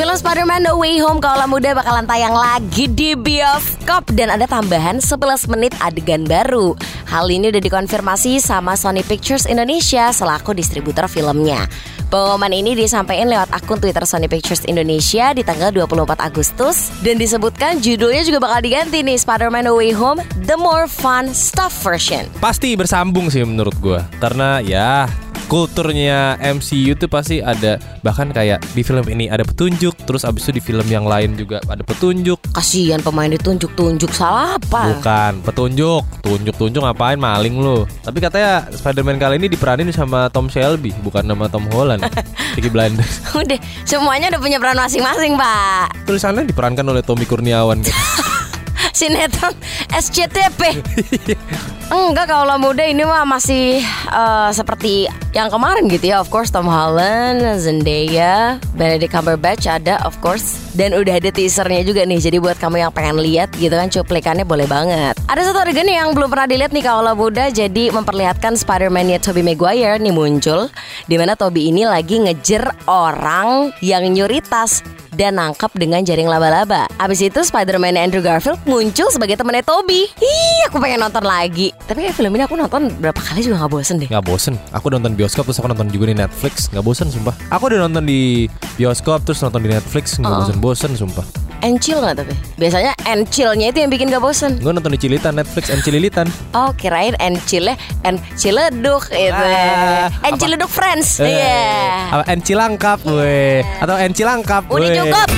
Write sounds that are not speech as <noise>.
Film Spider-Man No Way Home Kaulah Muda bakalan tayang lagi di bioskop. Dan ada tambahan 11 menit adegan baru. Hal ini udah dikonfirmasi sama Sony Pictures Indonesia selaku distributor filmnya. Pengumuman ini disampaikan lewat akun Twitter Sony Pictures Indonesia di tanggal 24 Agustus. Dan disebutkan judulnya juga bakal diganti nih Spider-Man No Way Home The More Fun Stuff Version. Pasti bersambung sih menurut gua. Karena ya kulturnya MCU itu pasti ada bahkan kayak di film ini ada petunjuk terus abis itu di film yang lain juga ada petunjuk Kasihan pemain ditunjuk-tunjuk salah apa? bukan petunjuk tunjuk tunjuk ngapain maling lu tapi katanya Spider-Man kali ini diperanin sama Tom Shelby bukan nama Tom Holland <laughs> Peaky Blinders Udah, semuanya udah punya peran masing-masing, Pak. tulisannya diperankan oleh Tommy Kurniawan kan. <laughs> Sinetron SCTP. <laughs> Enggak, kalau muda ini mah masih eh, seperti yang kemarin gitu ya. Of course Tom Holland, Zendaya, Benedict Cumberbatch ada of course. Dan udah ada teasernya juga nih. Jadi buat kamu yang pengen lihat gitu kan cuplikannya boleh banget. Ada satu adegan yang belum pernah dilihat nih kalau muda jadi memperlihatkan Spider-Man-nya Tobey Maguire nih muncul di mana Tobey ini lagi ngejer orang yang nyuri tas dan nangkap dengan jaring laba-laba. Abis itu Spider-Man Andrew Garfield muncul sebagai temannya Toby. Ih, aku pengen nonton lagi. Tapi kayak film ini aku nonton berapa kali juga gak bosen deh. nggak bosen aku nonton bioskop terus aku nonton juga di Netflix nggak bosen sumpah aku udah nonton di bioskop terus nonton di Netflix nggak Oh. bosen bosen sumpah And chill gak tapi? Biasanya and chillnya itu yang bikin gak bosen. gue nonton di Cilitan Netflix and Cililitan Oh kirain and ciledug itu. Ah, and apa? ciledug friends. Eh, Iya. apa and Cilangkap weh atau and Cilangkap Udah cukup.